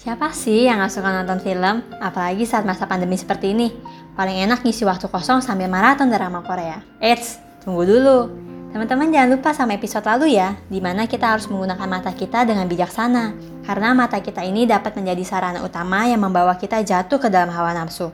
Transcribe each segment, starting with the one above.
Siapa sih yang gak suka nonton film? Apalagi saat masa pandemi seperti ini. Paling enak ngisi waktu kosong sambil maraton drama Korea. Eits, tunggu dulu. Teman-teman jangan lupa sama episode lalu ya, di mana kita harus menggunakan mata kita dengan bijaksana. Karena mata kita ini dapat menjadi sarana utama yang membawa kita jatuh ke dalam hawa nafsu.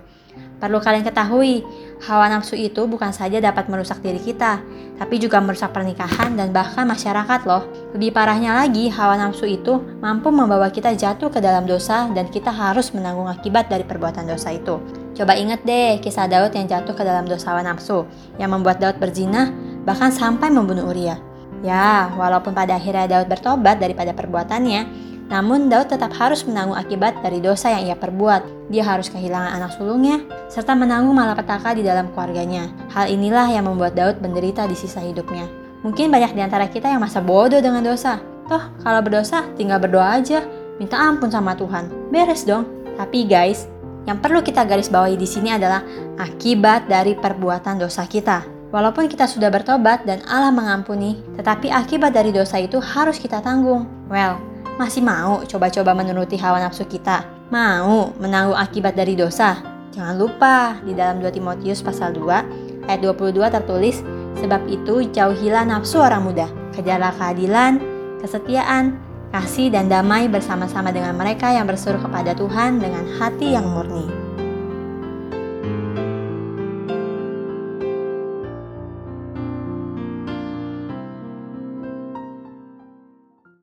Perlu kalian ketahui, hawa nafsu itu bukan saja dapat merusak diri kita, tapi juga merusak pernikahan dan bahkan masyarakat loh. Lebih parahnya lagi, hawa nafsu itu mampu membawa kita jatuh ke dalam dosa dan kita harus menanggung akibat dari perbuatan dosa itu. Coba ingat deh kisah Daud yang jatuh ke dalam dosa hawa nafsu, yang membuat Daud berzina, bahkan sampai membunuh Uria. Ya, walaupun pada akhirnya Daud bertobat daripada perbuatannya, namun Daud tetap harus menanggung akibat dari dosa yang ia perbuat. Dia harus kehilangan anak sulungnya, serta menanggung malapetaka di dalam keluarganya. Hal inilah yang membuat Daud menderita di sisa hidupnya. Mungkin banyak di antara kita yang masa bodoh dengan dosa. Toh, kalau berdosa, tinggal berdoa aja. Minta ampun sama Tuhan. Beres dong. Tapi guys, yang perlu kita garis bawahi di sini adalah akibat dari perbuatan dosa kita. Walaupun kita sudah bertobat dan Allah mengampuni, tetapi akibat dari dosa itu harus kita tanggung. Well, masih mau coba-coba menuruti hawa nafsu kita? Mau menanggung akibat dari dosa? Jangan lupa, di dalam 2 Timotius pasal 2 ayat 22 tertulis, Sebab itu jauhilah nafsu orang muda, kejarlah keadilan, kesetiaan, kasih dan damai bersama-sama dengan mereka yang berseru kepada Tuhan dengan hati yang murni.